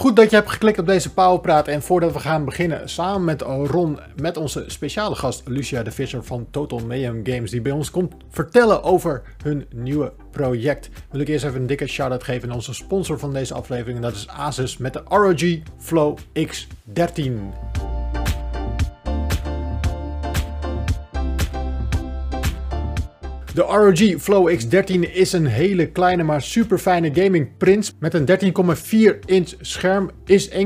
Goed dat je hebt geklikt op deze Powerpraat. En voordat we gaan beginnen, samen met Ron, met onze speciale gast Lucia de Visser van Total Mayhem Games, die bij ons komt vertellen over hun nieuwe project. Wil ik eerst even een dikke shout-out geven aan onze sponsor van deze aflevering. En dat is Asus met de ROG Flow X13. De ROG Flow X13 is een hele kleine maar super fijne gaming print met een 13,4 inch scherm, is 1,58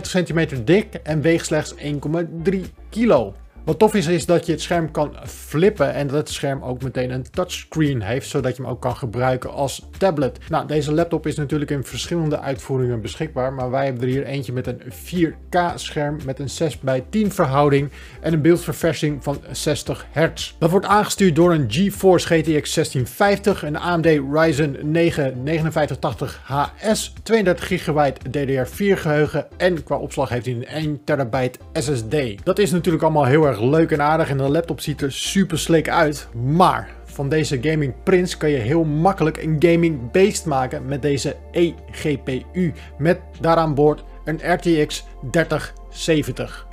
cm dik en weegt slechts 1,3 kilo. Wat tof is, is dat je het scherm kan flippen en dat het scherm ook meteen een touchscreen heeft, zodat je hem ook kan gebruiken als tablet. Nou, deze laptop is natuurlijk in verschillende uitvoeringen beschikbaar, maar wij hebben er hier eentje met een 4K scherm met een 6 bij 10 verhouding en een beeldverversing van 60 Hz. Dat wordt aangestuurd door een GeForce GTX 1650, een AMD Ryzen 9 5980HS, 32 GB DDR4 geheugen en qua opslag heeft hij een 1 TB SSD. Dat is natuurlijk allemaal heel erg leuk en aardig en de laptop ziet er super slick uit. Maar van deze Gaming Prince kan je heel makkelijk een gaming beest maken met deze eGPU. Met daaraan boord een RTX 3070.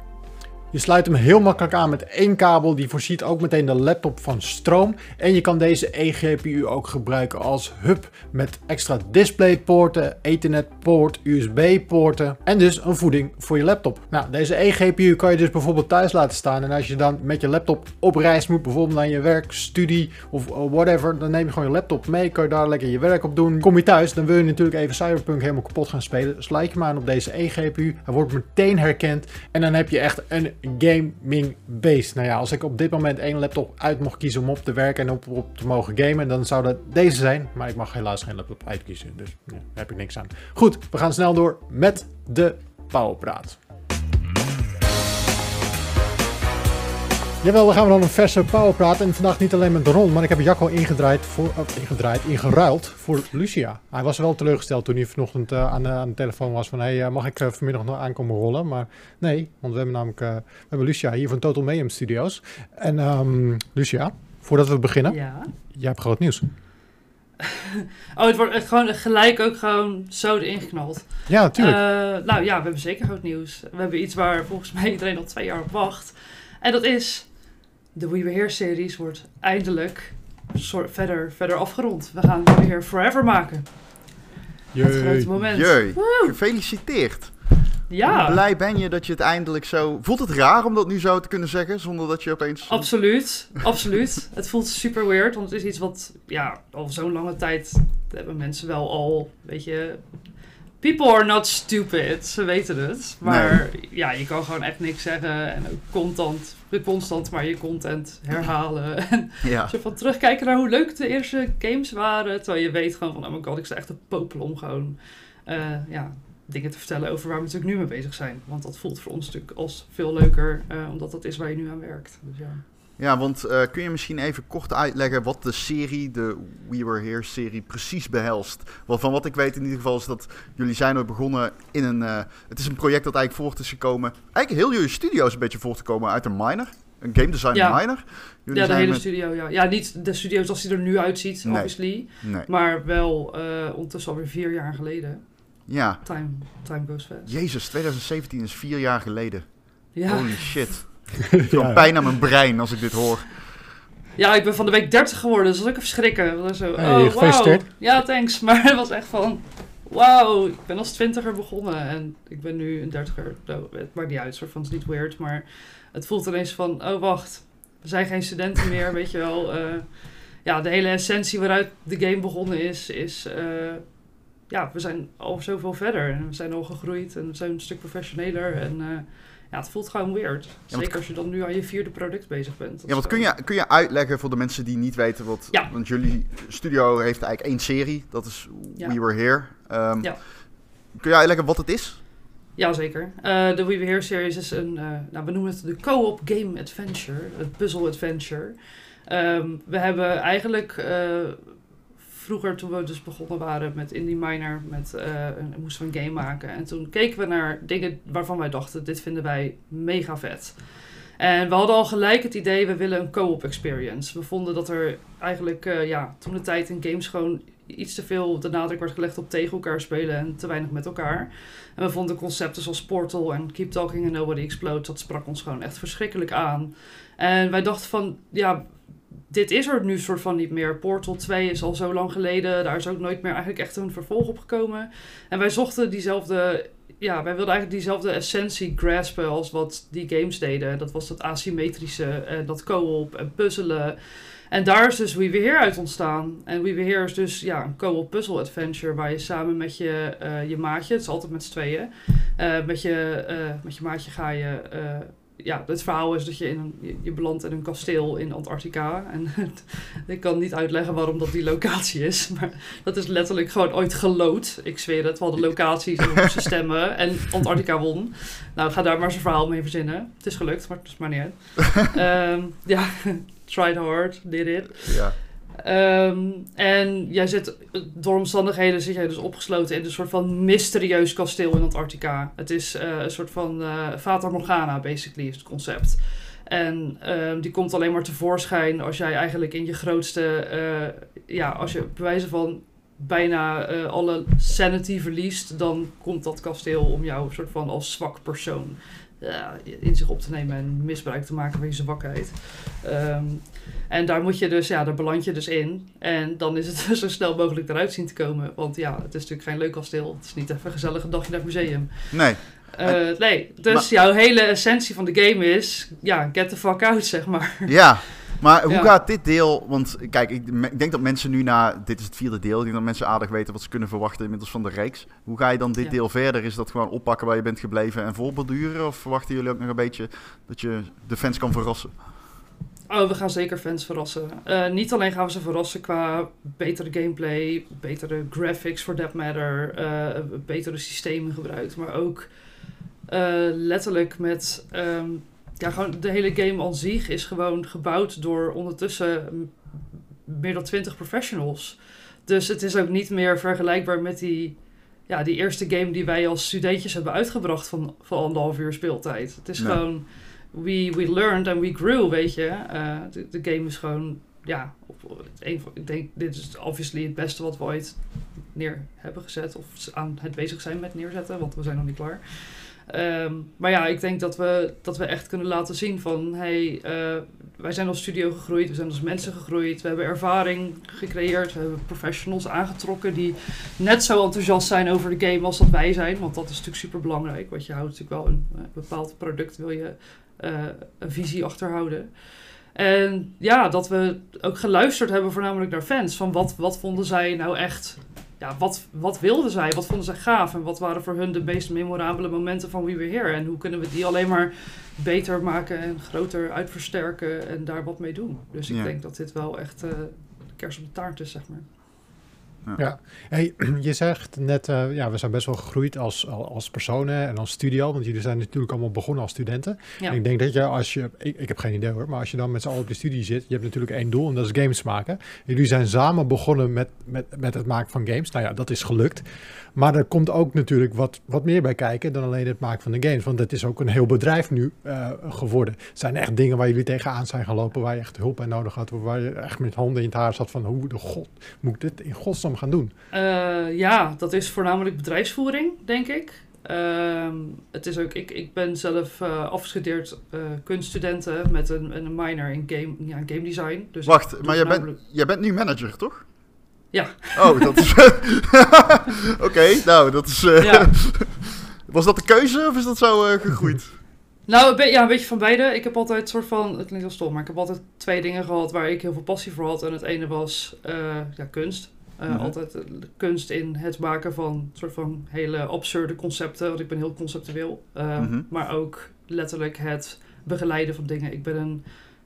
Je sluit hem heel makkelijk aan met één kabel. Die voorziet ook meteen de laptop van stroom. En je kan deze eGPU ook gebruiken als hub met extra DisplayPoorten, Ethernet poort, USB poorten en dus een voeding voor je laptop. Nou, deze eGPU kan je dus bijvoorbeeld thuis laten staan. En als je dan met je laptop op reis moet, bijvoorbeeld naar je werk, studie of whatever, dan neem je gewoon je laptop mee. Kan je daar lekker je werk op doen. Kom je thuis, dan wil je natuurlijk even Cyberpunk helemaal kapot gaan spelen. Sluit je hem aan op deze eGPU. Hij wordt meteen herkend. En dan heb je echt een gaming beest. Nou ja, als ik op dit moment één laptop uit mocht kiezen om op te werken en op, op te mogen gamen, dan zou dat deze zijn. Maar ik mag helaas geen laptop uitkiezen, dus daar heb ik niks aan. Goed, we gaan snel door met de Powerpraat. Jawel, we gaan we dan een verse powerpraat. En vandaag niet alleen met Ron, maar ik heb Jacco ingedraaid voor, oh, ingedraaid, ingeruild voor Lucia. Hij was wel teleurgesteld toen hij vanochtend uh, aan, de, aan, de telefoon was van... Hey, uh, mag ik uh, vanmiddag nog aankomen rollen? Maar nee, want we hebben namelijk we hebben Lucia hier van Total Mayhem Studios. En um, Lucia, voordat we beginnen, ja. jij hebt groot nieuws. oh, het wordt gewoon gelijk ook gewoon zo erin geknald. Ja, natuurlijk. nou ja, we hebben zeker groot nieuws. We hebben iets waar volgens mij iedereen al twee jaar op wacht. En dat is de We Were series wordt eindelijk soort verder, verder afgerond. We gaan We Here Forever maken. Jee. Het grote moment. Jee. Gefeliciteerd. Ja. Hoe blij ben je dat je het eindelijk zo... Voelt het raar om dat nu zo te kunnen zeggen, zonder dat je opeens... Absoluut, absoluut. Het voelt super weird, want het is iets wat, ja, al zo'n lange tijd hebben mensen wel al, weet je, People are not stupid, ze weten het. Maar ja, je kan gewoon echt niks zeggen en ook constant, constant maar je content herhalen. En ja. zo van terugkijken naar hoe leuk de eerste games waren. Terwijl je weet gewoon van, oh my god, ik sta echt te popelen om gewoon uh, ja, dingen te vertellen over waar we natuurlijk nu mee bezig zijn. Want dat voelt voor ons natuurlijk als veel leuker, uh, omdat dat is waar je nu aan werkt. Dus ja. Ja, want uh, kun je misschien even kort uitleggen wat de serie, de We Were Here serie, precies behelst? Want van wat ik weet in ieder geval is dat jullie zijn ooit begonnen in een... Uh, het is een project dat eigenlijk voort is gekomen... Eigenlijk heel jullie studio is een beetje voortgekomen uit een minor. Een game design ja. minor. Jullie ja, de hele met... studio, ja. Ja, niet de studio zoals die er nu uitziet, nee. obviously. Nee. Maar wel uh, ondertussen alweer vier jaar geleden. Ja. Time, time goes fast. Jezus, 2017 is vier jaar geleden. Ja. Holy shit. Ik ja. pijn aan mijn brein als ik dit hoor. Ja, ik ben van de week 30 geworden, dus dat is ook verschrikken. Zo, hey, oh, wow. Ja, thanks. Maar het was echt van, wauw, ik ben als twintiger begonnen en ik ben nu een dertiger. Nou, het maakt niet uit, soort van, het is niet weird, maar het voelt ineens van, oh wacht, we zijn geen studenten meer, weet je wel. Uh, ja, de hele essentie waaruit de game begonnen is, is, uh, ja, we zijn al zoveel verder. En we zijn al gegroeid en we zijn een stuk professioneler en... Uh, ja, het voelt gewoon weird. Zeker als je dan nu aan je vierde product bezig bent. Ja, wat kun je, kun je uitleggen voor de mensen die niet weten wat... Ja. Want jullie studio heeft eigenlijk één serie. Dat is We Were Here. Um, ja. Kun je uitleggen wat het is? Jazeker. Uh, de We Were Here series is een... Uh, nou, we noemen het de co-op game adventure. Een puzzle adventure. Um, we hebben eigenlijk... Uh, vroeger toen we dus begonnen waren met Indie Miner, met, uh, moesten we een game maken. En toen keken we naar dingen waarvan wij dachten, dit vinden wij mega vet. En we hadden al gelijk het idee, we willen een co-op experience. We vonden dat er eigenlijk, uh, ja, toen de tijd in games gewoon iets te veel de nadruk werd gelegd op tegen elkaar spelen en te weinig met elkaar. En we vonden concepten zoals Portal en Keep Talking and Nobody Explodes, dat sprak ons gewoon echt verschrikkelijk aan. En wij dachten van, ja, dit is er nu soort van niet meer. Portal 2 is al zo lang geleden. Daar is ook nooit meer eigenlijk echt een vervolg op gekomen. En wij zochten diezelfde... Ja, wij wilden eigenlijk diezelfde essentie graspen als wat die games deden. Dat was dat asymmetrische, en dat co-op en puzzelen. En daar is dus We Were uit ontstaan. En We Were is dus ja, een co-op puzzle adventure... waar je samen met je, uh, je maatje, het is altijd met z'n tweeën... Uh, met, je, uh, met je maatje ga je ja, het verhaal is dat je, in een, je, belandt in een kasteel in Antarctica. En ik kan niet uitleggen waarom dat die locatie is. Maar dat is letterlijk gewoon ooit gelood. Ik zweer het. We hadden locaties en we moesten stemmen. En Antarctica won. Nou, ga daar maar zijn verhaal mee verzinnen. Het is gelukt, maar het is maar niet uit. um, ja, tried hard, did it. Ja. Um, en jij zit, door omstandigheden zit jij dus opgesloten in een soort van mysterieus kasteel in Antarctica. Het is uh, een soort van uh, Fata Morgana, basically, is het concept. En um, die komt alleen maar tevoorschijn als jij eigenlijk in je grootste, uh, ja, als je bewijzen van bijna alle sanity verliest, dan komt dat kasteel om jou soort van als zwak persoon in zich op te nemen en misbruik te maken van je zwakheid. Um, en daar moet je dus, ja, daar beland je dus in. En dan is het zo snel mogelijk eruit zien te komen. Want ja, het is natuurlijk geen leuk kasteel. Het is niet even een gezellige dagje naar het museum. Nee. Uh, nee, dus jouw hele essentie van de game is, ja, get the fuck out, zeg maar. Ja, maar hoe gaat dit deel? Want kijk, ik, ik, denk dat mensen nu na. Dit is het vierde deel. Ik denk dat mensen aardig weten wat ze kunnen verwachten inmiddels van de reeks. Hoe ga je dan dit deel verder? Is dat gewoon oppakken waar je bent gebleven en voorborduren? Of verwachten jullie ook nog een beetje dat je de fans kan verrassen? Oh, we gaan zeker fans verrassen. Uh, niet alleen gaan we ze verrassen qua betere gameplay, betere graphics for that matter, uh, betere systemen gebruikt, maar ook uh, letterlijk met um, ja, gewoon de hele game aan zich is gewoon gebouwd door ondertussen meer dan 20 professionals. Dus het is ook niet meer vergelijkbaar met die, ja, die eerste game die wij als studentjes hebben uitgebracht van, van anderhalf uur speeltijd. Het is gewoon, we, we learned and we grew, weet je. Uh, de, de, game is gewoon, ja, op, een ik denk, dit is obviously het beste wat we ooit neer hebben gezet. Of aan het bezig zijn met neerzetten, want we zijn nog niet klaar. Um, maar ja, ik denk dat we, dat we echt kunnen laten zien van... hey, uh, wij zijn als studio gegroeid, we zijn als mensen gegroeid... we hebben ervaring gecreëerd, we hebben professionals aangetrokken... die net zo enthousiast zijn over de game als dat wij zijn. Want dat is natuurlijk super belangrijk. Want je houdt natuurlijk wel een, bepaald product... wil je uh, een visie achterhouden. En ja, dat we ook geluisterd hebben voornamelijk naar fans. Van wat, wat vonden zij nou echt ja, wat, wat wilden zij? Wat vonden zij gaaf? En wat waren voor hun de meest memorabele momenten van We Were Here? En hoe kunnen we die alleen maar beter maken en groter uitversterken en daar wat mee doen? Dus ik denk dat dit wel echt uh, kers op de taart is, zeg maar. Ja, ja. Hey, je zegt net, uh, ja, we zijn best wel gegroeid als, als personen en als studio, want jullie zijn natuurlijk allemaal begonnen als studenten. Ja. En ik denk dat je als je, ik, ik heb geen idee hoor, maar als je dan met z'n allen op de studie zit, je hebt natuurlijk één doel en dat is games maken. Jullie zijn samen begonnen met, met, met het maken van games. Nou ja, dat is gelukt. Maar er komt ook natuurlijk wat, wat meer bij kijken dan alleen het maken van de games. Want het is ook een heel bedrijf nu uh, geworden. Het zijn echt dingen waar jullie tegenaan zijn gelopen, waar je echt hulp bij nodig had. Waar je echt met handen in het haar zat van hoe de god moet ik dit in godsnaam gaan doen? Uh, ja, dat is voornamelijk bedrijfsvoering, denk ik. Uh, het is ook, ik, ik ben zelf uh, afgestudeerd uh, kunststudenten met een, een minor in game, ja, game design. Dus Wacht, maar jij bent, jij bent nu manager, toch? Ja. Oh, dat is. Oké, okay, nou, dat is. Ja. Was dat de keuze of is dat zo gegroeid? Nou, ja, een beetje van beide. Ik heb altijd soort van. Het klinkt heel stom, maar ik heb altijd twee dingen gehad waar ik heel veel passie voor had. En het ene was uh, ja, kunst. Uh. Altijd kunst in het maken van soort van hele absurde concepten. Want ik ben heel conceptueel. Uh, mm -hmm. Maar ook letterlijk het begeleiden van dingen. Ik ben een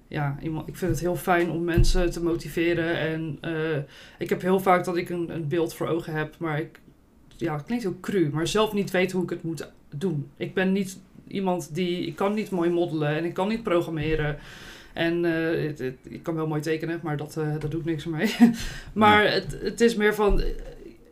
ja, iemand, ik vind het heel fijn om mensen te motiveren. En uh, ik heb heel vaak dat ik een, een beeld voor ogen heb, maar ik, ja, het klinkt heel cru, maar zelf niet weet hoe ik het moet doen. Ik ben niet iemand die, ik kan niet mooi modellen en ik kan niet programmeren. En uh, het, het, ik kan wel mooi tekenen, maar dat, uh, daar doe ik niks mee. maar ja. het, het is meer van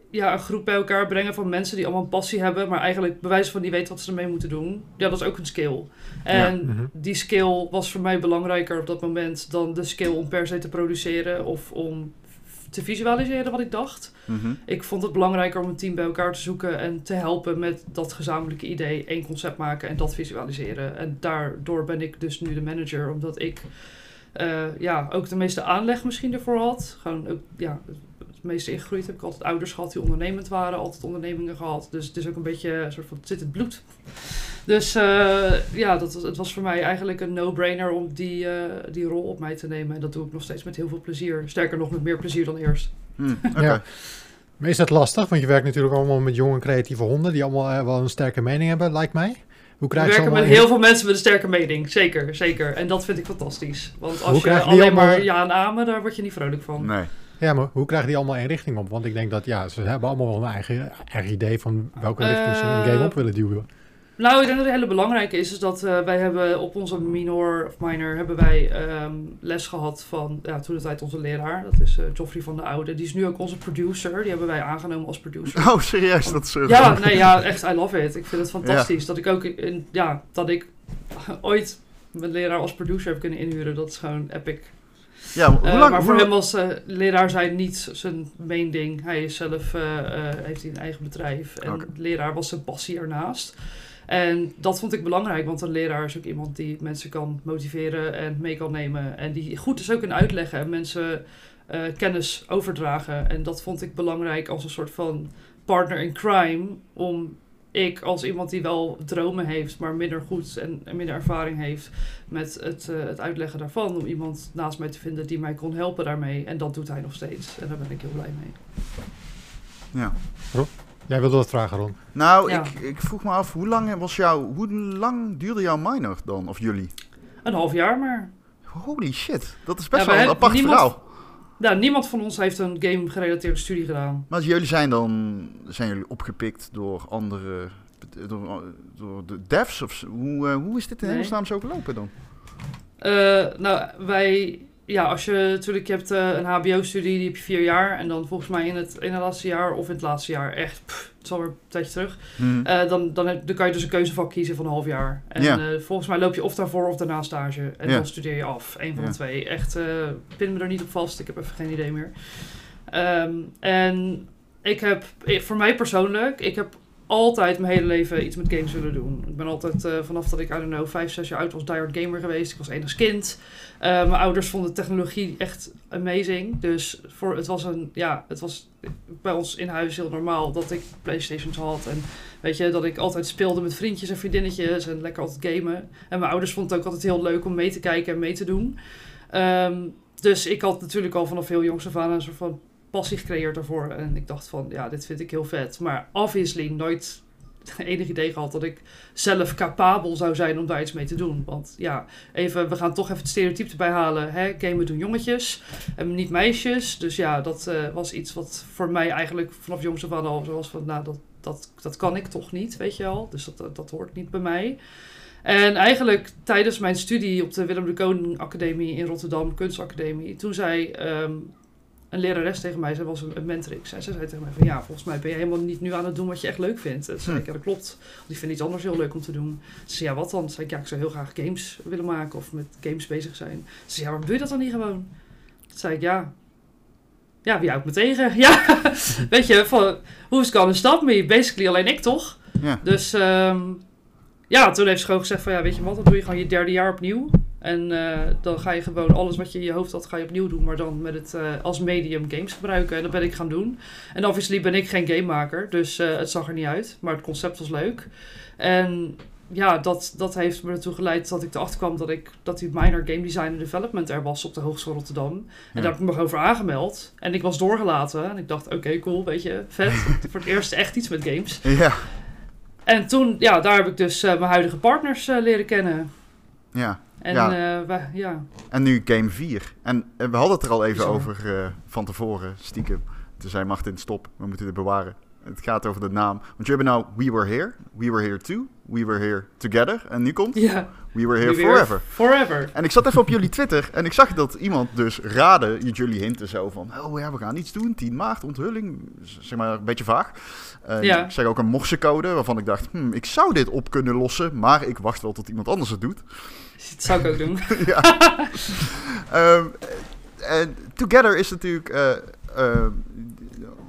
ja, een groep bij elkaar brengen van mensen die allemaal een passie hebben, maar eigenlijk bewijzen van die weten wat ze ermee moeten doen. Ja, dat is ook een skill. En ja. -hmm. die skill was voor mij belangrijker op dat moment dan de skill om per se te produceren of om te visualiseren wat ik dacht. Mhm. Ik vond het belangrijker om een team bij elkaar te zoeken en te helpen met dat gezamenlijke idee, één concept maken en dat visualiseren. En daardoor ben ik dus nu de manager, omdat ik eh, ja, ook de meeste aanleg misschien ervoor had. Gewoon ook, ja, het meeste ingegroeid heb ik altijd ouders gehad die ondernemend waren, altijd ondernemingen gehad. Dus het is ook een beetje een soort van, het zit in het bloed. Dus eh, ja, dat, was- het was voor mij eigenlijk een no-brainer om die, eh, die rol op mij te nemen. En dat doe ik nog steeds met heel veel plezier. Sterker nog, met meer plezier dan eerst. Hm, Oké. Ja. Maar is dat lastig? Want je werkt natuurlijk allemaal met jonge creatieve honden die allemaal eh, wel een sterke mening hebben, lijkt mij. Hoe We krijg je ze werken met in- heel veel mensen met een sterke mening. Zeker, zeker. En dat vind ik fantastisch. Want Hoe als je krijg je die alleen maar ja en amen, daar word je niet vrolijk van. Nee. Ja, maar hoe krijgen die allemaal één richting op? Want ik denk dat ja, ze hebben allemaal wel een eigen, eigen idee van welke richting ze een Eh, game op willen duwen. Nou, ik denk dat het hele belangrijke is, is dat eh, wij hebben op onze minor of minor hebben wij ehm, les gehad van ja, toen de tijd onze leraar. Dat is eh Joffrey van de Oude. Die is nu ook onze producer. Die hebben wij aangenomen als producer. Oh, serieus? Dat is... eh, Ja, nee, ja, echt, I love it. Ik vind het fantastisch. Dat ik ook, in, ja, dat ik ooit mijn leraar als producer heb kunnen inhuren. Dat is gewoon epic. Ja, hoe Eh, lang... maar voor hem was eh, leraar zijn niet zijn main ding. Hij is zelf, eh, heeft een eigen bedrijf. En leraar was zijn passie ernaast. En dat vond ik belangrijk, want een leraar is ook iemand die mensen kan motiveren en mee kan nemen. En die goed is ook in uitleggen en mensen kennis overdragen. En dat vond ik belangrijk als een soort van partner in crime. Om ik als iemand die wel dromen heeft, maar minder goed en, en minder ervaring heeft met het, eh, het uitleggen daarvan. Om iemand naast mij te vinden die mij kon helpen daarmee. En dat doet hij nog steeds. En daar ben ik heel blij mee. Ja. Jij wilde wat vragen, Ron. Nou, Ja. ik, ik vroeg me af, hoe lang was jouw... Hoe lang duurde jouw minor dan? Of jullie? Een half jaar maar. Holy shit. Dat is best Ja, wel een apart niemand- verhaal. Nou, niemand van ons heeft een game-gerelateerde studie gedaan. Maar jullie zijn dan... Zijn jullie opgepikt door andere... Door, door de devs? Of zo? hoe, eh, hoe is dit in Nee. hemelsnaam zo gelopen dan? Eh, nou, wij... Ja, als je natuurlijk... Je hebt eh, een hbo-studie, die heb je vier jaar. En dan volgens mij in het, in het laatste jaar of in het laatste jaar echt... pff, het is alweer een tijdje terug. Hm. Eh, dan, dan, heb- dan kan je dus een keuzevak kiezen van een half jaar. En eh, volgens mij loop je of daarvoor of daarna stage. En dan studeer je af. Eén van de twee. Echt, pin me er niet op vast. Ik heb even geen idee meer. Ehm, en ik heb, voor mij persoonlijk, ik heb altijd mijn hele leven iets met games willen doen. Ik ben altijd, eh, vanaf dat ik, I don't know, vijf, zes jaar oud was, diehard gamer geweest. Ik was als kind. Eh, mijn ouders vonden technologie echt amazing. Dus voor, het was een, ja, het was bij ons in huis heel normaal dat ik Playstations had. En weet je, dat ik altijd speelde met vriendjes en vriendinnetjes en lekker altijd gamen. En mijn ouders vonden het ook altijd heel leuk om mee te kijken en mee te doen. Ehm, dus ik had natuurlijk al vanaf heel jongs af aan een soort van passie gecreëerd daarvoor. En ik dacht van, ja, dit vind ik heel vet. Maar obviously nooit enig idee gehad dat ik zelf capabel zou zijn om daar iets mee te doen. Want ja, even, we gaan toch even het stereotype erbij halen. Hè? Gamen doen jongetjes en niet meisjes. Dus ja, dat eh, was iets wat voor mij eigenlijk vanaf jongs af aan al was van, nou, dat, dat, dat kan ik toch niet, weet je wel. Dus dat, dat, hoort niet bij mij. En eigenlijk tijdens mijn studie op de Willem de Koning Academie in Rotterdam, Kunstacademie, toen zei ehm, een lerares tegen mij, zij was een, een mentrix, en ze zei tegen mij van ja, volgens mij ben je helemaal niet nu aan het doen wat je echt leuk vindt. Toen zei ik, ja dat klopt, want ik vind iets anders heel leuk om te doen. Ze zei, ja wat dan? Toen zei ik, ja ik zou heel graag games willen maken of met games bezig zijn. Ze zei, ja waarom doe je dat dan niet gewoon? Toen zei ik, ja, ja wie houdt me tegen? Ja, weet je, van, who's gonna stop me? Basically alleen ik toch? Ja. Dus ehm, ja, toen heeft ze gewoon gezegd van ja, weet je wat, dan doe je gewoon je derde jaar opnieuw. En eh, dan ga je gewoon alles wat je in je hoofd had, ga je opnieuw doen. Maar dan met het eh, als medium games gebruiken. En dat ben ik gaan doen. En obviously ben ik geen gamemaker, dus eh, het zag er niet uit. Maar het concept was leuk. En ja, dat, dat heeft me ertoe geleid dat ik erachter kwam dat, ik, dat die minor game design en development er was op de Hogeschool Rotterdam. En Ja. daar heb ik me over aangemeld. En ik was doorgelaten. En ik dacht, oké, cool, weet je, vet. Voor het eerst echt iets met games. Ja, En toen, ja, daar heb ik dus mijn huidige partners leren kennen. Ja. En Ja. eh, ja. En nu game 4. En eh, we hadden het er al even over eh, van tevoren, stiekem. Toen zei Martin, stop, we moeten dit bewaren. Het gaat over de naam. Want jullie hebben nou We Were Here, We Were Here Too, We Were Here Together. En nu komt ja. We Were Here We were Forever. Forever. En ik zat even op jullie Twitter en ik zag dat iemand dus raadde, jullie hinten zo van, oh ja, we gaan iets doen, 10 maart, onthulling, zeg maar een beetje vaag. Ja. Ik zeg ook een morsecode waarvan ik dacht, hmm, ik zou dit op kunnen lossen, maar ik wacht wel tot iemand anders het doet. Dat zou ik ook doen. ja. Ehm, en Together is natuurlijk eh, eh,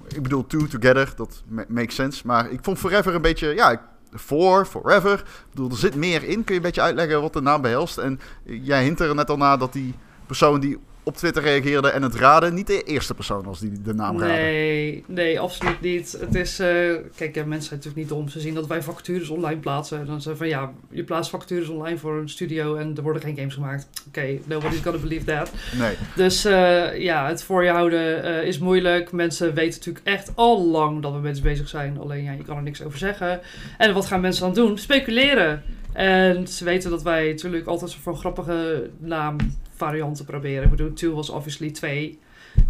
ik bedoel, Two Together, dat ma- makes sense. Maar ik vond Forever een beetje, ja, For, Forever. Ik bedoel, er zit meer in. Kun je een beetje uitleggen wat de naam behelst? En jij hint er net al na dat die persoon die op Twitter reageerde en het raadde, niet de eerste persoon was die de naam raadde. Nee, nee, absoluut niet. Het is, eh, kijk, ja, mensen zijn natuurlijk niet dom. Ze zien dat wij vacatures online plaatsen. En dan zeggen van ja, je plaatst vacatures online voor een studio en er worden geen games gemaakt. Oké, nobody's gonna believe that. Nee. Dus eh, ja, het voor je houden eh, is moeilijk. Mensen weten natuurlijk echt al lang dat we met iets bezig zijn. Alleen ja, je kan er niks over zeggen. En wat gaan mensen dan doen? Speculeren. En ze weten dat wij natuurlijk altijd zo van grappige naamvarianten proberen. Ik bedoel, Two was obviously twee.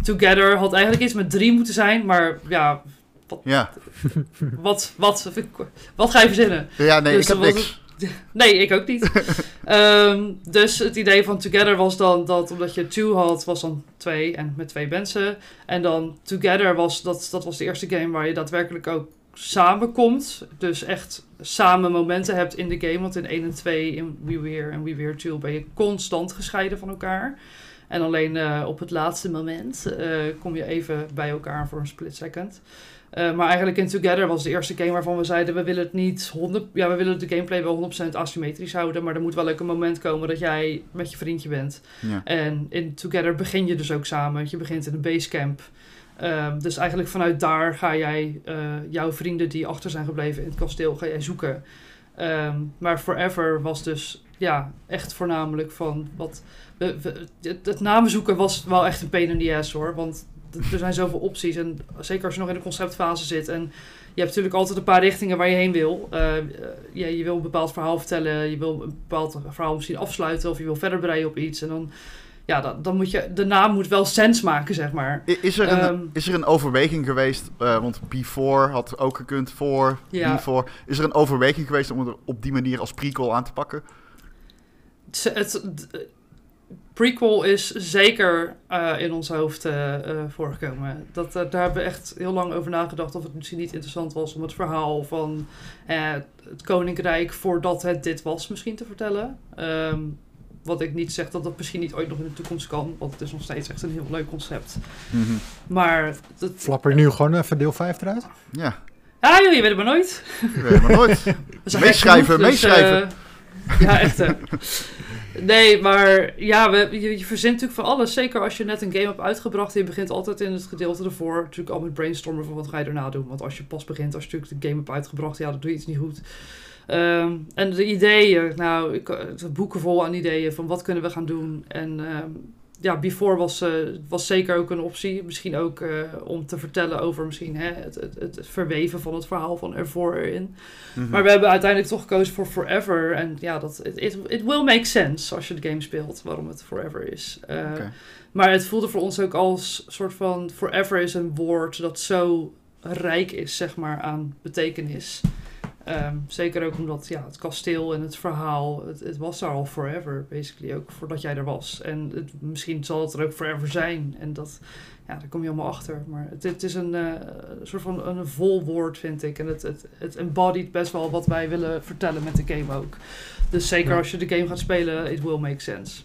Together had eigenlijk iets met drie moeten zijn. Maar ja, Ja, wat, wat, wat ga je verzinnen? ja nee, Dus ik heb niks. Nee, ik ook niet. Ehm, dus het idee van Together was dan dat omdat je two had, was dan twee en met twee mensen. En dan Together was, dat, dat was de eerste game waar je daadwerkelijk ook samenkomt. Dus echt samen momenten hebt in de game. Want in 1 en 2, in We Wear en We Wear 2, ben je constant gescheiden van elkaar. En alleen eh, op het laatste moment eh, kom je even bij elkaar voor een split second. Eh, maar eigenlijk in Together was de eerste game waarvan we zeiden... we willen het niet 100... Ja, we willen de gameplay wel 100% asymmetrisch houden... maar er moet wel ook een moment komen dat jij met je vriendje bent. Ja. En in Together begin je dus ook samen. Je begint in een basecamp. Ehm, dus eigenlijk vanuit daar ga jij eh, jouw vrienden die achter zijn gebleven in het kasteel... ga jij zoeken. Ehm, maar Forever was dus ja, echt voornamelijk van... wat we, het, het namen zoeken was wel echt een pain in the ass hoor. Want er zijn zoveel opties. En zeker als je nog in de conceptfase zit. En je hebt natuurlijk altijd een paar richtingen waar je heen wil. Eh, eh, ja, je wil een bepaald verhaal vertellen. Je wil een bepaald verhaal misschien afsluiten. Of je wil verder breien op iets. En dan, ja, dan, dan moet je... De naam moet wel sens maken, zeg maar. Is er, een, Ehm. is er een overweging geweest, eh, want before had ook gekund, voor, Ja. before. Is er een overweging geweest om het op die manier als prequel aan te pakken? Het, het- prequel is zeker eh, in ons hoofd eh, voorgekomen. Dat, daar hebben we echt heel lang over nagedacht of het misschien niet interessant was om het verhaal van het koninkrijk voordat het dit was misschien te vertellen. Ehm, wat ik niet zeg dat dat misschien niet ooit nog in de toekomst kan, want het is nog steeds echt een heel leuk concept. Mhm. Maar dat, Flapper nu gewoon even deel 5 eruit? Ja, ja joh, je weet het maar nooit. ik weet het maar nooit. Meeschrijven, dus, meeschrijven. eh, ja, echt. hè. Nee, maar ja, we, je, je verzint natuurlijk van alles. Zeker als je net een game hebt uitgebracht. Je begint altijd in het gedeelte ervoor. Natuurlijk al met brainstormen van wat ga je erna doen. Want als je pas begint, als je natuurlijk de game hebt uitgebracht, ja, dan doe je iets niet goed. Ehm, en de ideeën, nou, ik, eh, boeken vol aan ideeën van wat kunnen we gaan doen. En ehm, ja, Before was, eh, was zeker ook een optie. Misschien ook eh, om te vertellen over misschien hè, het, het, het verweven van het verhaal van ervoor erin. Mhm. Maar we hebben uiteindelijk toch gekozen voor Forever. En ja, dat, it, it, it will make sense als je de game speelt, waarom het Forever is. Maar het voelde voor ons ook als soort van... Forever is een woord dat zo rijk is, zeg maar, aan betekenis. Ehm, zeker ook omdat ja, het kasteel en het verhaal, het, het was daar al forever, basically, ook voordat jij er was. En het, misschien zal het er ook forever zijn. En dat, ja, daar kom je allemaal achter. Maar het, het is een eh, soort van een vol woord, vind ik. En het, het, het embodied best wel wat wij willen vertellen met de game ook. Dus zeker Ja. als je de game gaat spelen, it will make sense.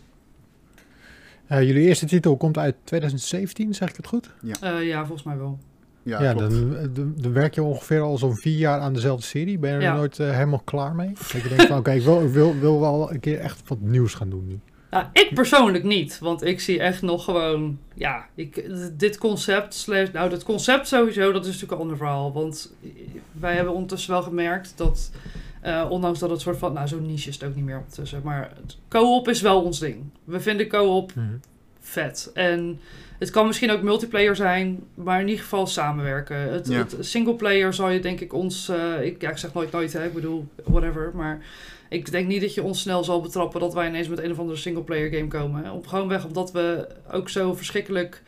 Eh, jullie eerste titel komt uit 2017, zeg ik het goed? Eh, ja, volgens mij wel. Ja, Ja, klopt. dan, eh, dan, dan werk je ongeveer al zo'n vier jaar aan dezelfde serie. Ben je er Ja. nooit eh, helemaal klaar mee? Dat je denkt van, oké, ik wil, ik wil, wil wel een keer echt wat nieuws gaan doen nu. Nou, ik persoonlijk niet, want ik zie echt nog gewoon, ja, ik, dit concept, nou, dat concept sowieso, dat is natuurlijk een ander verhaal. Want wij hebben ondertussen wel gemerkt dat, eh, ondanks dat het soort van, nou, zo'n niche is het ook niet meer ondertussen, maar het- co-op is wel ons ding. We vinden co-op vet. En het kan misschien ook multiplayer zijn, maar in ieder geval samenwerken. Het, Ja. het singleplayer zal je denk ik ons, eh, ik, ja, ik zeg nooit nooit, hè, ik bedoel, whatever, maar ik denk niet dat je ons snel zal betrappen dat wij ineens met een of andere singleplayer game komen. Hè. Op gewoon weg omdat we ook zo verschrikkelijk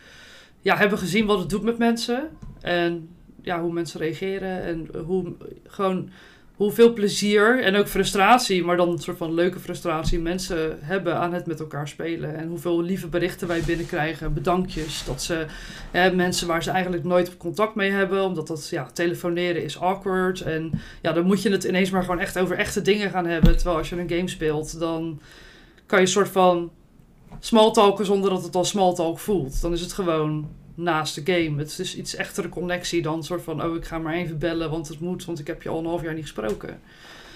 ja, hebben gezien wat het doet met mensen. En ja, hoe mensen reageren en hoe gewoon hoeveel plezier en ook frustratie, maar dan een soort van leuke frustratie mensen hebben aan het met elkaar spelen. En hoeveel lieve berichten wij binnenkrijgen, bedankjes. Dat ze hè, mensen waar ze eigenlijk nooit contact mee hebben, omdat dat ja, telefoneren is awkward. En ja, dan moet je het ineens maar gewoon echt over echte dingen gaan hebben. Terwijl als je een game speelt, dan kan je een soort van smalltalken zonder dat het al smalltalk voelt. Dan is het gewoon naast de game. Het is iets echtere connectie dan soort van... oh, ik ga maar even bellen, want het moet... want ik heb je al een half jaar niet gesproken.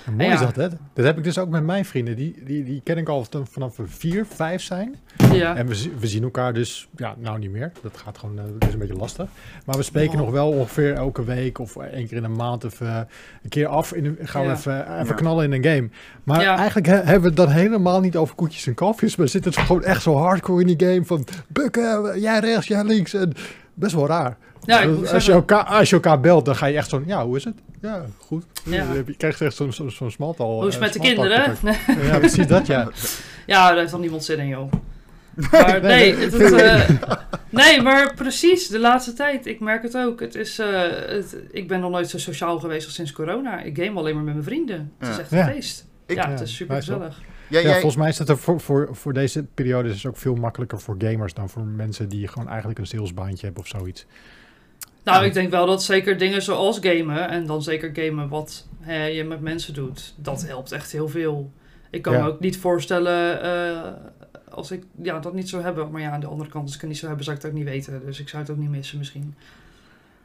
En mooi Ja. is dat, hè? Dat heb ik dus ook met mijn vrienden. Die, die, die ken ik al van- vanaf we vier, vijf zijn. Ja, En we, we zien elkaar dus, ja, nou niet meer. Dat gaat gewoon, eh, dat is een beetje lastig. Maar we spreken Oh. nog wel ongeveer elke week of één keer in een maand of eh, een keer af. In een, gaan we Ja. even, even Ja. knallen in een game. Maar Ja. eigenlijk he- hebben we het dan helemaal niet over koetjes en kalfjes. Maar zit het gewoon echt zo hardcore in die game van bukken, jij rechts, jij links. En best wel raar. Ja ik moet als, je elkaar, als je elkaar belt, dan ga je echt zo'n, ja, hoe is het? Ja, goed. Ja. Je krijgt echt zo'n zo'n zo'n smaltal. Hoe is het eh, met de kinderen? Ja, precies dat, ja. Ja, daar heeft dan niemand zin in, joh. Maar nee, het, het, eh, nee, maar precies, de laatste tijd. Ik merk het ook. Het is, eh, het, ik ben nog nooit zo sociaal geweest als sinds corona. Ik game alleen maar met mijn vrienden. Het is echt een Ja. feest. Ik- ja, Ja, het is super gezellig. Ja, volgens mij is het er voor, voor, voor deze periode is het ook veel makkelijker voor gamers dan voor mensen die gewoon eigenlijk een salesbaantje hebben of zoiets. Nou, ik denk wel dat zeker dingen zoals gamen, en dan zeker gamen wat hè, je met mensen doet, dat helpt echt heel veel. Ik kan Ja. me ook niet voorstellen eh, als ik ja, dat niet zou hebben. Maar ja, aan de andere kant, als ik het niet zou hebben, zou ik het ook niet weten. Dus ik zou het ook niet missen misschien.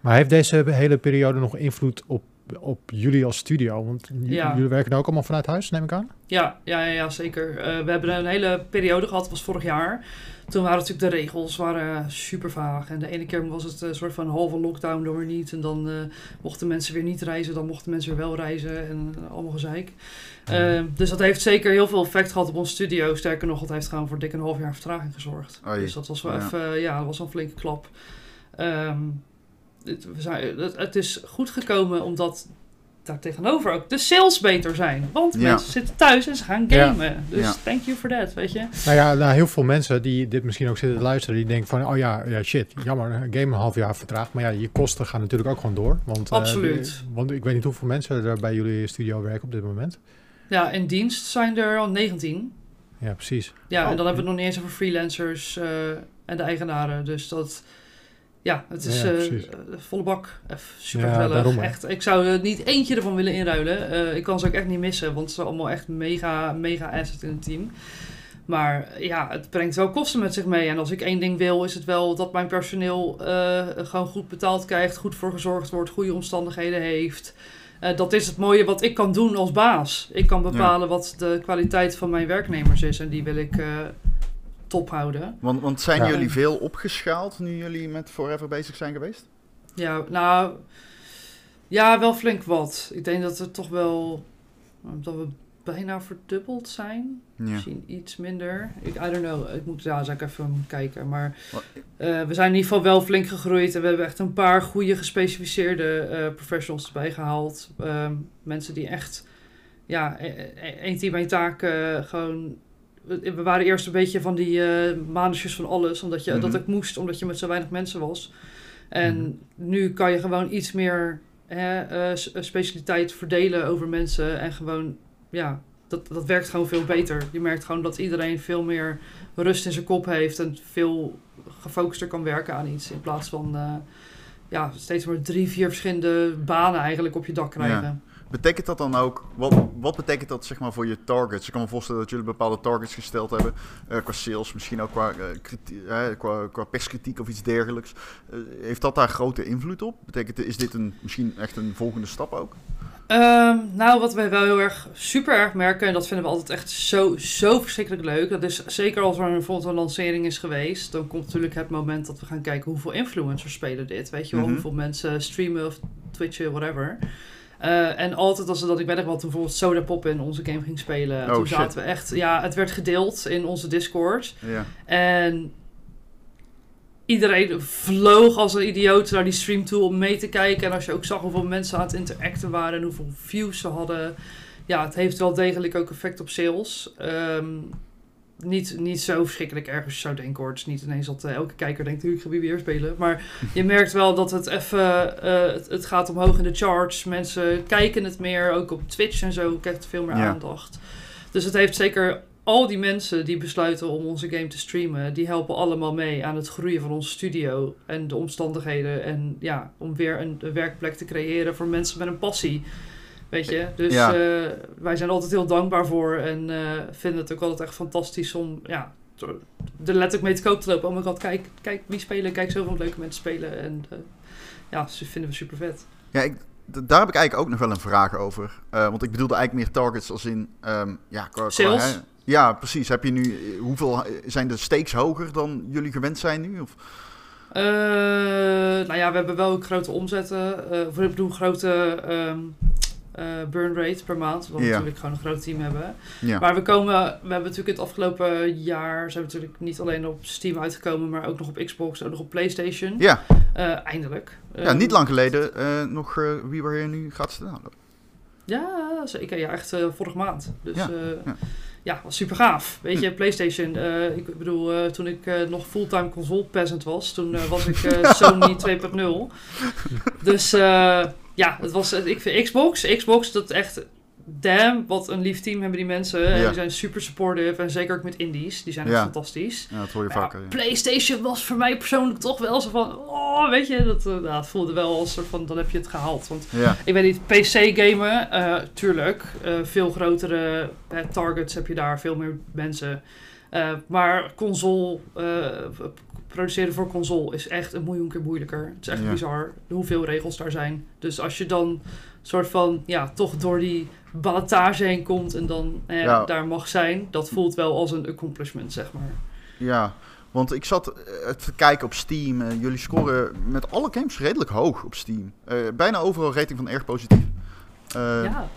Maar heeft deze hele periode nog invloed op, op jullie als studio? Want Ja. jullie werken ook allemaal vanuit huis, neem ik aan? Ja, ja, ja, zeker. Eh, we hebben een hele periode gehad, dat was vorig jaar. Toen waren natuurlijk de regels waren super vaag. En de ene keer was het een soort van halve lockdown door niet. En dan eh, mochten mensen weer niet reizen, dan mochten mensen weer wel reizen. En eh, allemaal gezeik. Eh, dus dat heeft zeker heel veel effect gehad op ons studio. Sterker nog, het heeft gewoon voor dik een half jaar vertraging gezorgd. Oei. Dus dat was wel Ja. even, ja, dat was een flinke klap. Ehm, het, we zijn, het, het is goed gekomen omdat daar tegenover ook de sales beter zijn. Want Ja. mensen zitten thuis en ze gaan Ja. gamen. Dus Ja. thank you for that, weet je. Nou ja, nou, heel veel mensen die dit misschien ook zitten te luisteren, die denken van, oh ja, ja shit, jammer, game een half jaar vertraagd. Maar ja, je kosten gaan natuurlijk ook gewoon door. Want, eh, Absoluut. want ik weet niet hoeveel mensen er bij jullie studio werken op dit moment. Ja, in dienst zijn er al 19. Ja, precies. Ja, Oh. en dan hebben we het nog niet eens over freelancers eh, en de eigenaren. Dus dat, ja, het is Ja, eh, eh, volle bak. Even super Ja, echt, ik zou er niet eentje ervan willen inruilen. Eh, ik kan ze ook echt niet missen, want ze zijn allemaal echt mega, mega asset in het team. Maar ja, het brengt wel kosten met zich mee. En als ik één ding wil, is het wel dat mijn personeel eh, gewoon goed betaald krijgt, goed voor gezorgd wordt, goede omstandigheden heeft. Eh, dat is het mooie wat ik kan doen als baas. Ik kan bepalen wat de kwaliteit van mijn werknemers is. En die wil ik eh, top houden. Want, want zijn Ja. jullie veel opgeschaald nu jullie met Forever bezig zijn geweest? Ja, nou... Ja, wel flink wat. Ik denk dat we toch wel... Dat we bijna verdubbeld zijn. Ja. Misschien iets minder. Ik, I don't know. Ik moet ja, zou ik even kijken. Maar eh, we zijn in ieder geval wel flink gegroeid. En we hebben echt een paar goede gespecialiseerde eh, professionals erbij gehaald. Ehm, mensen die echt... Ja, één team, één taak eh, gewoon... We waren eerst een beetje van die eh manusjes van alles. Omdat je, Mhm. dat ik moest, omdat je met zo weinig mensen was. En Mhm. nu kan je gewoon iets meer hè, eh, s- specialiteit verdelen over mensen. En gewoon, ja, dat, dat werkt gewoon veel beter. Je merkt gewoon dat iedereen veel meer rust in zijn kop heeft. En veel gefocuster kan werken aan iets. In plaats van eh, ja, steeds maar drie, vier verschillende banen eigenlijk op je dak krijgen. Betekent dat dan ook, wat, wat betekent dat zeg maar voor je targets? Ik kan me voorstellen dat jullie bepaalde targets gesteld hebben, eh, qua sales, misschien ook qua, eh, qua, qua perskritiek of iets dergelijks. Eh, heeft dat daar grote invloed op? Betekent, is dit een, misschien echt een volgende stap ook? Ehm, nou, wat wij wel heel erg super erg merken, en dat vinden we altijd echt zo, zo verschrikkelijk leuk. Dat is zeker als er bijvoorbeeld een lancering is geweest, dan komt natuurlijk het moment dat we gaan kijken hoeveel influencers spelen dit. Weet je wel, Mhm. hoeveel mensen streamen of twitchen, whatever. Eh, en altijd als dat, ik weet nog wel, toen bijvoorbeeld Soda Pop in onze game ging spelen. Oh, toen shit. zaten we echt, ja, het werd gedeeld in onze Discord. Ja. En iedereen vloog als een idioot naar die stream toe om mee te kijken. En als je ook zag hoeveel mensen aan het interacten waren en hoeveel views ze hadden. Ja, het heeft wel degelijk ook effect op sales. Ehm, niet, niet zo verschrikkelijk erg als je zou denken hoor. Het is niet ineens dat eh, elke kijker denkt, "Nu, ik ga weer spelen. Maar je merkt wel dat het even, eh, het, het gaat omhoog in de charts. Mensen kijken het meer, ook op Twitch en zo krijgt het veel meer Ja. aandacht. Dus het heeft zeker al die mensen die besluiten om onze game te streamen, die helpen allemaal mee aan het groeien van onze studio en de omstandigheden. En ja, om weer een, een werkplek te creëren voor mensen met een passie. Weet je, dus Ja. eh, wij zijn er altijd heel dankbaar voor en eh, vinden het ook altijd echt fantastisch om ja, er letterlijk mee te koop te lopen. Oh my god, kijk, kijk wie spelen, kijk zoveel leuke mensen spelen. En uh, ja, ze vinden we super vet. Ja, ik, daar heb ik eigenlijk ook nog wel een vraag over. Want ik bedoelde eigenlijk meer targets als in... Um, ja, qua, Sales? Qua, ja, precies. Heb je nu... Hoeveel zijn de stakes hoger dan jullie gewend zijn nu? Of? Uh, nou ja, we hebben wel grote omzetten. Uh, of we doen grote um, uh, burn rate per maand. Omdat we natuurlijk gewoon een groot team hebben. Ja. Maar we komen, we hebben natuurlijk het afgelopen jaar zijn we natuurlijk niet alleen op Steam uitgekomen, maar ook nog op Xbox, ook nog op PlayStation. Ja. eindelijk. Ja, niet lang geleden nog wie waar je nu gaat staan. Ja, zeker. Ja, echt vorige maand. Dus ja. ja ja, was super gaaf. Weet je, PlayStation. Uh, ik bedoel, toen ik nog fulltime console peasant was, toen was ik Sony 2.0. Dus ja, het was, ik vind Xbox, Xbox, dat echt damn, wat een lief team hebben die mensen. Ja. En die zijn super supportive. En zeker ook met indies. Die zijn echt ja. fantastisch. Ja, dat hoor je maar vaker. Ja, PlayStation was voor mij persoonlijk toch wel zo van... Oh, weet je, dat, uh, nou, het voelde wel als soort van... Dan heb je het gehaald. Want ik weet niet, PC-gamen, uh, tuurlijk. Uh, veel grotere targets heb je daar. Veel meer mensen. maar console... produceren voor console is echt een miljoen keer moeilijker. Het is echt bizar hoeveel regels daar zijn. Dus als je dan soort van, ja, toch door die ballotage heen komt en dan eh, ja. daar mag zijn. Dat voelt wel als een accomplishment, zeg maar. Ja, want ik zat te kijken op Steam. Uh, jullie scoren met alle games redelijk hoog op Steam. Uh, bijna overal rating van erg positief. Uh, ja.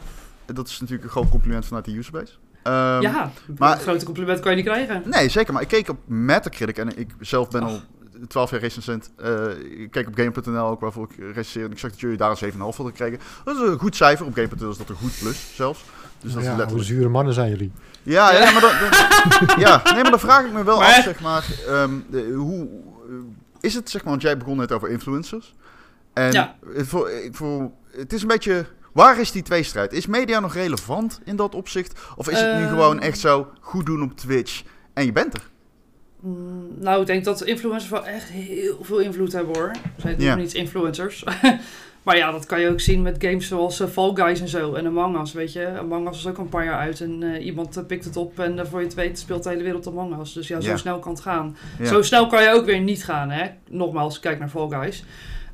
Dat is natuurlijk een groot compliment vanuit de userbase. Um, ja, maar, een grote compliment kan je niet krijgen. Nee, zeker. Maar ik keek op Metacritic en ik zelf ben Ach. al 12 jaar recensent. Uh, ik keek op Game.nl ook waarvoor ik recenseer. En ik zag dat jullie daar een 7,5 hadden gekregen. Dat is een goed cijfer. Op Game.nl is dat een goed plus zelfs. Dus dat ja, is letterlijk... zure mannen zijn jullie. Ja, ja, maar, dan, dan, ja, nee, maar dan vraag ik me wel maar... af, zeg maar. Um, de, hoe is het, zeg maar, want jij begon net over influencers. En ja. voor, voor, het is een beetje... Waar is die tweestrijd? Is media nog relevant in dat opzicht? Of is het nu uh... gewoon echt zo goed doen op Twitch en je bent er? Nou, ik denk dat influencers wel echt heel veel invloed hebben hoor. Zij doen Ja. niet influencers. maar ja, dat kan je ook zien met games zoals eh, Fall Guys en zo. En Among Us, weet je. Among Us is ook een paar jaar uit. En eh, iemand eh, pikt het op en voor je het weet speelt de hele wereld Among Us. Dus ja, zo snel kan het gaan. Zo snel kan je ook weer niet gaan, hè. Nogmaals, kijk naar Fall Guys.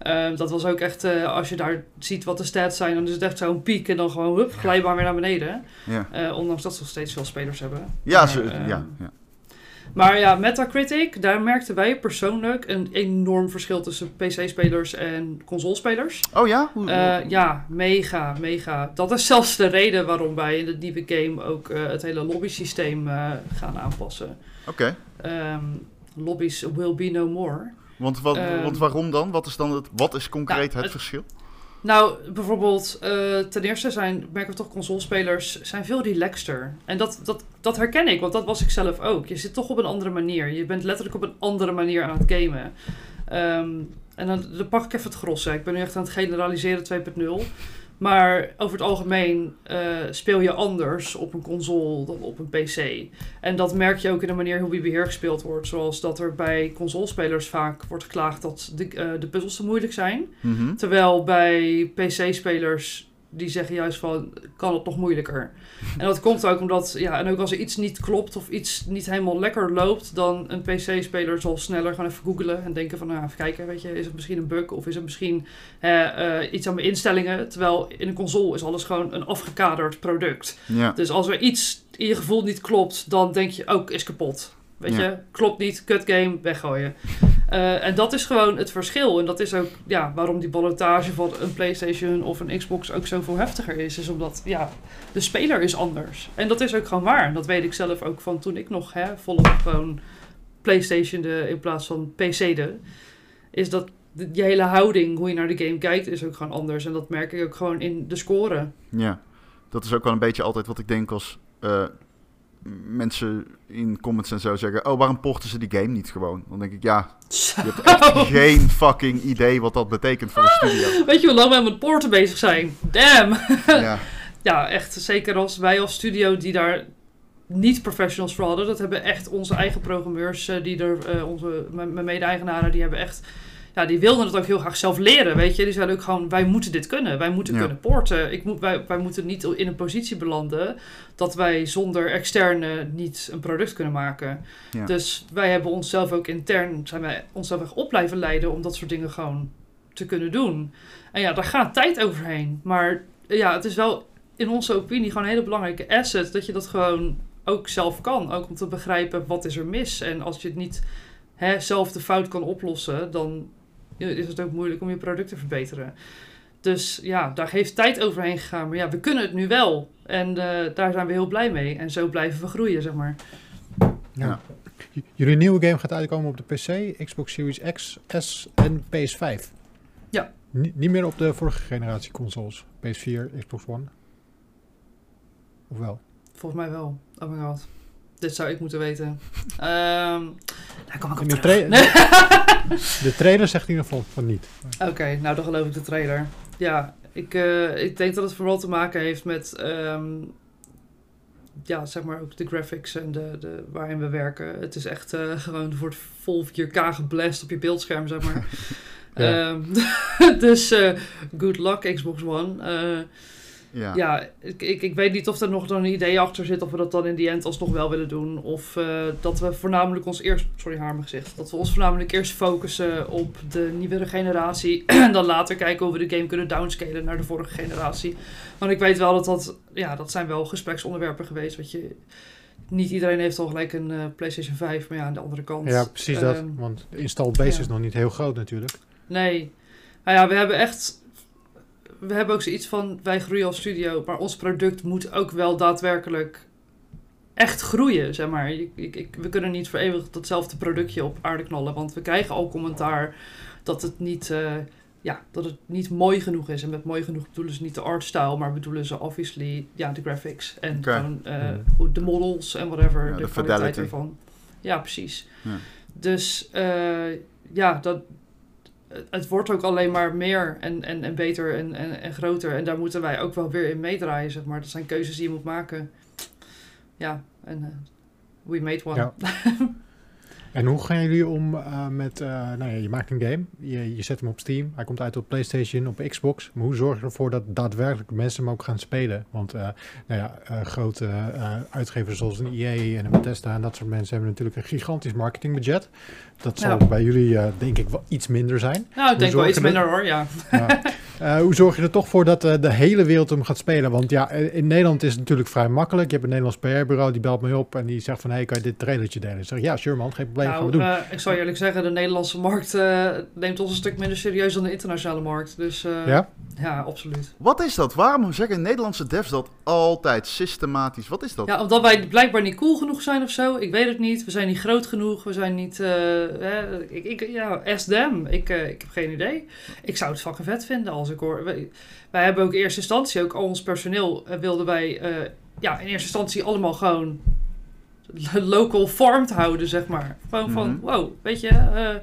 Ehm, dat was ook echt, eh, als je daar ziet wat de stats zijn, dan is het echt zo'n piek en dan gewoon hup, glijbaar weer naar beneden. Ja, Eh, ondanks dat ze nog steeds veel spelers hebben. ja, Maar, ze, ehm, ja, ja. maar ja, Metacritic, daar merkten wij persoonlijk een enorm verschil tussen PC-spelers en consolespelers. Oh ja? Hoe, Eh ja, mega, mega. Dat is zelfs de reden waarom wij in de nieuwe game ook het hele lobby-systeem gaan aanpassen. Oké. Ehm, lobbies will be no more. Want, wat, Ehm, want waarom dan? Wat is dan het, wat is concreet Nou, het het- verschil? Nou, bijvoorbeeld, eh, ten eerste zijn, merken we toch, consolespelers zijn veel relaxter. En dat, dat, dat herken ik, want dat was ik zelf ook. Je zit toch op een andere manier. Je bent letterlijk op een andere manier aan het gamen. Ehm, en dan, dan pak ik even het gros. Hè. Ik ben nu echt aan het generaliseren 2.0. Maar over het algemeen eh, speel je anders op een console dan op een PC. En dat merk je ook in de manier hoe beheer gespeeld wordt. Zoals dat er bij consolespelers vaak wordt geklaagd dat de, eh, de puzzels te moeilijk zijn. Mhm. Terwijl bij PC-spelers die zeggen juist van kan het nog moeilijker. En dat komt ook omdat, ja, en ook als er iets niet klopt of iets niet helemaal lekker loopt, dan een PC-speler zal sneller gaan even googlen en denken van, nou, even kijken, weet je, is het misschien een bug of is het misschien eh, iets aan mijn instellingen? Terwijl in een console is alles gewoon een afgekaderd product. Ja. Dus als er iets in je gevoel niet klopt, dan denk je ook is kapot. Weet Ja. je, klopt niet, kut game, weggooien. Eh, en dat is gewoon het verschil. En dat is ook ja, waarom die ballotage van een PlayStation of een Xbox ook zoveel heftiger is. Is omdat ja, de speler is anders. En dat is ook gewoon waar. En dat weet ik zelf ook van toen ik nog hè, volop gewoon PlayStation de, in plaats van PC de. Is dat je hele houding, hoe je naar de game kijkt, is ook gewoon anders. En dat merk ik ook gewoon in de score. Ja, dat is ook wel een beetje altijd wat ik denk als eh, mensen in comments en zo zeggen... Oh, waarom porten ze die game niet gewoon? Dan denk ik, ja, je hebt echt geen fucking idee wat dat betekent voor een studio. Weet je hoe lang wij met porten bezig zijn? Damn! Ja, Ja, echt. Zeker als wij als studio die daar niet professionals voor hadden. Dat hebben echt onze eigen programmeurs, eh, die er, eh, onze, mijn mede-eigenaren, die hebben echt ja, die wilden het ook heel graag zelf leren, weet je. Die zeiden ook gewoon, wij moeten dit kunnen. Wij moeten Ja. kunnen porten. Ik moet, wij, wij moeten niet in een positie belanden dat wij zonder externe niet een product kunnen maken. Ja. Dus wij hebben onszelf ook intern, zijn wij onszelf echt op blijven leiden om dat soort dingen gewoon te kunnen doen. En ja, daar gaat tijd overheen. Maar ja, het is wel in onze opinie gewoon een hele belangrijke asset dat je dat gewoon ook zelf kan. Ook om te begrijpen wat is er mis. En als je het niet hè, zelf de fout kan oplossen, dan is het ook moeilijk om je product te verbeteren. Dus ja, daar heeft tijd overheen gegaan. Maar ja, we kunnen het nu wel. En eh, daar zijn we heel blij mee. En zo blijven we groeien, zeg maar. Ja. J- Jullie nieuwe game gaat uitkomen op de PC, Xbox Series X, S en PS5. Ja. Ni- niet meer op de vorige generatie consoles. PS4, Xbox One. Of wel? Volgens mij wel. Oh god. Dit zou ik moeten weten. Ehm daar kom ik op de, terug. tra- de trailer zegt in ieder geval van niet. Oké, nou dan geloof ik de trailer. Ja, ik, eh, ik denk dat het vooral te maken heeft met... ehm, ja, zeg maar ook de graphics en de, de, waarin we werken. Het is echt eh, gewoon, wordt vol 4K geblast op je beeldscherm, zeg maar. Ja. Ehm, dus eh, good luck Xbox One. Ja. ja, ik, ik, ik weet niet of er nog een idee achter zit of we dat dan in die end alsnog wel willen doen. Of eh, dat we voornamelijk ons eerst, sorry haar mijn gezicht, dat we ons voornamelijk eerst focussen op de nieuwere generatie. en dan later kijken hoe we de game kunnen downscalen naar de vorige generatie. Want ik weet wel dat dat, ja, dat zijn wel gespreksonderwerpen geweest. Weet je, niet iedereen heeft al gelijk een eh, PlayStation 5, maar ja, aan de andere kant. Ja, precies dat. ehm, Want de install base ja. is nog niet heel groot natuurlijk. Nee. Nou ja, we hebben echt. We hebben ook zoiets van: wij groeien als studio, maar ons product moet ook wel daadwerkelijk echt groeien, zeg maar. Ik, ik, we kunnen niet voor eeuwig datzelfde productje op aarde knallen, want we krijgen al commentaar dat het niet. eh, ja, dat het niet mooi genoeg is. En met mooi genoeg bedoelen ze niet de artstyle, maar bedoelen ze obviously ja, de graphics. En gewoon eh, de models en whatever. Ja, de, de kwaliteit ervan. Ja, precies. Ja. Dus eh, ja, dat, het wordt ook alleen maar meer en, en, en beter en, en, en groter. En daar moeten wij ook wel weer in meedraaien, zeg maar. Dat zijn keuzes die je moet maken. Ja, en eh, we made one. Ja. En hoe gaan jullie om eh, met, eh, nou ja, je maakt een game, je, je zet hem op Steam, hij komt uit op PlayStation, op Xbox. Maar hoe zorg je ervoor dat daadwerkelijk mensen hem ook gaan spelen? Want eh, nou ja, grote uitgevers zoals een EA en een Bethesda en dat soort mensen hebben natuurlijk een gigantisch marketingbudget. Dat zal Ja. bij jullie denk ik wel iets minder zijn. Nou, ik denk wel iets minder hoor, ja. Hoe zorg je er toch voor dat de hele wereld hem gaat spelen? Want ja, in Nederland is het natuurlijk vrij makkelijk. Je hebt een Nederlands PR-bureau, die belt mij op en die zegt van... hey, kan je dit trailertje delen? Ik zeg, ja, sure man, geen probleem, Nou, doen. eh, ik zal je eerlijk zeggen, de Nederlandse markt eh, neemt ons een stuk minder serieus dan de internationale markt. Dus eh, ja? ja, absoluut. Wat is dat? Waarom zeggen Nederlandse devs dat altijd systematisch? Wat is dat? Ja, omdat wij blijkbaar niet cool genoeg zijn of zo. Ik weet het niet. We zijn niet groot genoeg. We zijn niet... eh, hè, ik, ik, ja, ask them. Ik, eh, ik heb geen idee. Ik zou het fucking vet vinden als ik hoor... Wij, wij hebben ook in eerste instantie, ook al ons personeel, wilden wij... eh, ja, in eerste instantie allemaal gewoon local farmed houden, zeg maar. Gewoon van, Mhm. wow, weet je... eh,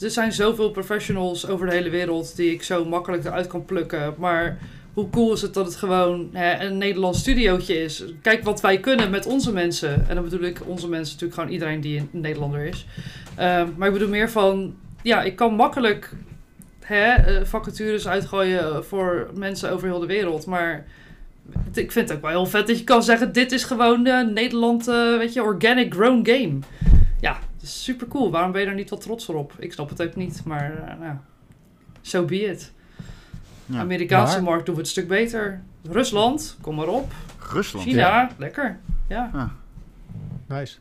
er zijn zoveel professionals over de hele wereld die ik zo makkelijk eruit kan plukken. Maar hoe cool is het dat het gewoon hè, een Nederlands studiootje is? Kijk wat wij kunnen met onze mensen. En dan bedoel ik onze mensen natuurlijk gewoon iedereen die een Nederlander is. Ehm, maar ik bedoel meer van, ja, ik kan makkelijk hè, eh, vacatures uitgooien voor mensen over heel de wereld. Maar ik vind het ook wel heel vet dat je kan zeggen, dit is gewoon eh, Nederland, eh, weet je, organic grown game. Ja, dat is super cool. Waarom ben je daar niet wat trots op? Ik snap het ook niet, maar eh, nou, so be it. Ja. Amerikaanse Maar- markt doen we het een stuk beter. Rusland, kom maar op. Rusland. China, lekker. Ja. Nice.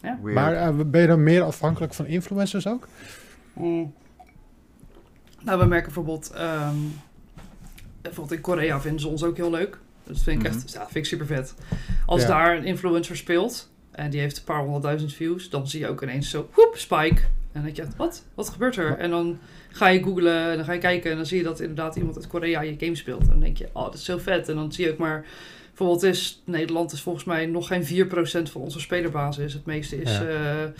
Weird. Maar ben je dan meer afhankelijk van influencers ook? Nou, we merken bijvoorbeeld, ehm, bijvoorbeeld in Korea vinden ze ons ook heel leuk. Dat vind ik Mhm. echt, ja, vind ik super vet. Als Ja. daar een influencer speelt en die heeft een paar honderdduizend views, dan zie je ook ineens zo, woep, spike. En dan denk je, wat? Wat gebeurt er? En dan ga je googlen en dan ga je kijken en dan zie je dat inderdaad iemand uit Korea je game speelt. En dan denk je, oh, dat is zo vet. En dan zie je ook maar, bijvoorbeeld is, Nederland is volgens mij nog geen 4% van onze spelerbasis. Het meeste is Ja. eh,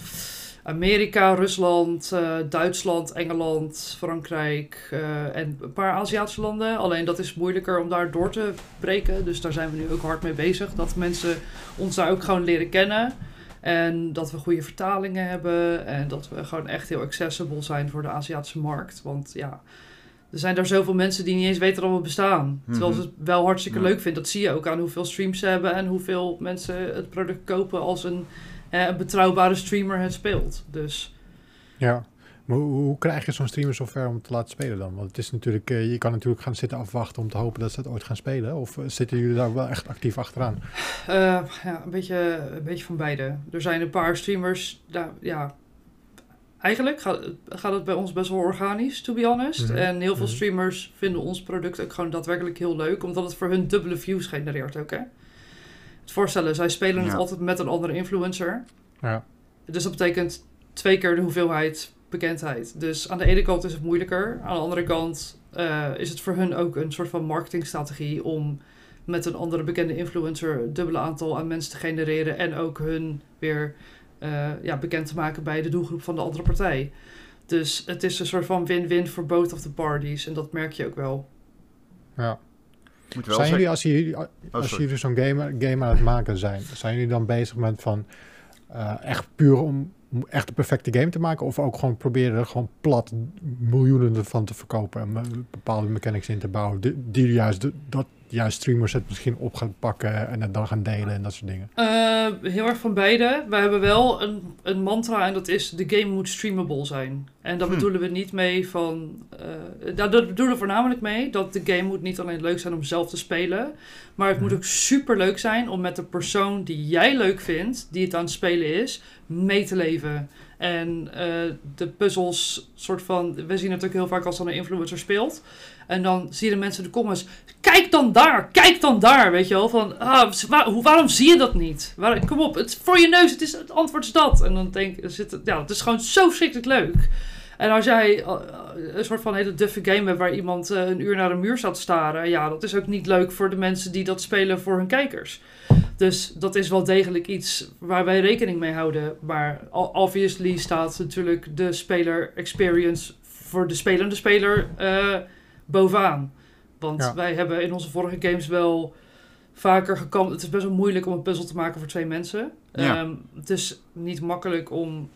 Amerika, Rusland, eh, Duitsland, Engeland, Frankrijk eh, en een paar Aziatische landen. Alleen dat is moeilijker om daar door te breken. Dus daar zijn we nu ook hard mee bezig. Dat mensen ons daar ook gewoon leren kennen. En dat we goede vertalingen hebben. En dat we gewoon echt heel accessible zijn voor de Aziatische markt. Want ja, er zijn daar zoveel mensen die niet eens weten dat we bestaan. Terwijl ze het wel hartstikke Ja. leuk vinden. Dat zie je ook aan hoeveel streams ze hebben. En hoeveel mensen het product kopen als een, een betrouwbare streamer het speelt. Dus Ja. Maar hoe, hoe krijg je zo'n streamer zover om te laten spelen dan? Want het is natuurlijk, eh, je kan natuurlijk gaan zitten afwachten om te hopen dat ze het ooit gaan spelen. Of eh, zitten jullie daar wel echt actief achteraan? Eh, ja, een beetje, een beetje van beide. Er zijn een paar streamers, daar, ja, eigenlijk gaat, gaat het bij ons best wel organisch, to be honest. Mhm, En heel veel mhm. streamers vinden ons product ook gewoon daadwerkelijk heel leuk, omdat het voor hun dubbele views genereert ook, hè. Het voorstellen, zij spelen het Ja. altijd met een andere influencer. Ja. Dus dat betekent twee keer de hoeveelheid bekendheid. Dus aan de ene kant is het moeilijker. Aan de andere kant eh, is het voor hun ook een soort van marketingstrategie om met een andere bekende influencer een dubbele aantal aan mensen te genereren en ook hun weer eh, ja, bekend te maken bij de doelgroep van de andere partij. Dus het is een soort van win-win voor both of the parties en dat merk je ook wel. ja. Moet wel Zijn jullie, als jullie, als Oh, sorry. jullie zo'n game, game aan het maken zijn, zijn jullie dan bezig met van eh, echt puur om, om echt de perfecte game te maken? Of ook gewoon proberen er gewoon plat miljoenen ervan te verkopen en bepaalde mechanics in te bouwen, die, die juist, de- dat juist streamers het misschien op gaan pakken en het dan gaan delen en dat soort dingen? Eh, heel erg van beide. We hebben wel een, een mantra en dat is de game moet streamable zijn. En daar Hm. bedoelen we niet mee van... eh, daar, daar bedoelen we voornamelijk mee dat de game moet niet alleen leuk zijn om zelf te spelen. Maar het moet Mhm. ook super leuk zijn om met de persoon die jij leuk vindt, die het aan het spelen is, mee te leven. En eh, de puzzels, soort van... We zien het ook heel vaak als dan een influencer speelt. En dan zie je de mensen in de comments... Kijk dan daar, kijk dan daar, weet je wel. Van, ah, waarom zie je dat niet? Kom op, het voor je neus, het, antwoord is dat. En dan denk ik, ja, het is gewoon zo verschrikkelijk leuk. En als jij eh, een soort van hele duffe game hebt waar iemand eh, een uur naar een muur te staren, ja, dat is ook niet leuk voor de mensen die dat spelen voor hun kijkers. Dus dat is wel degelijk iets waar wij rekening mee houden. Maar obviously staat natuurlijk de speler experience voor de spelende speler eh, bovenaan. Want Ja. wij hebben in onze vorige games wel vaker gekampt. Het is best wel moeilijk om een puzzel te maken voor twee mensen. Ja. Ehm, het is niet makkelijk om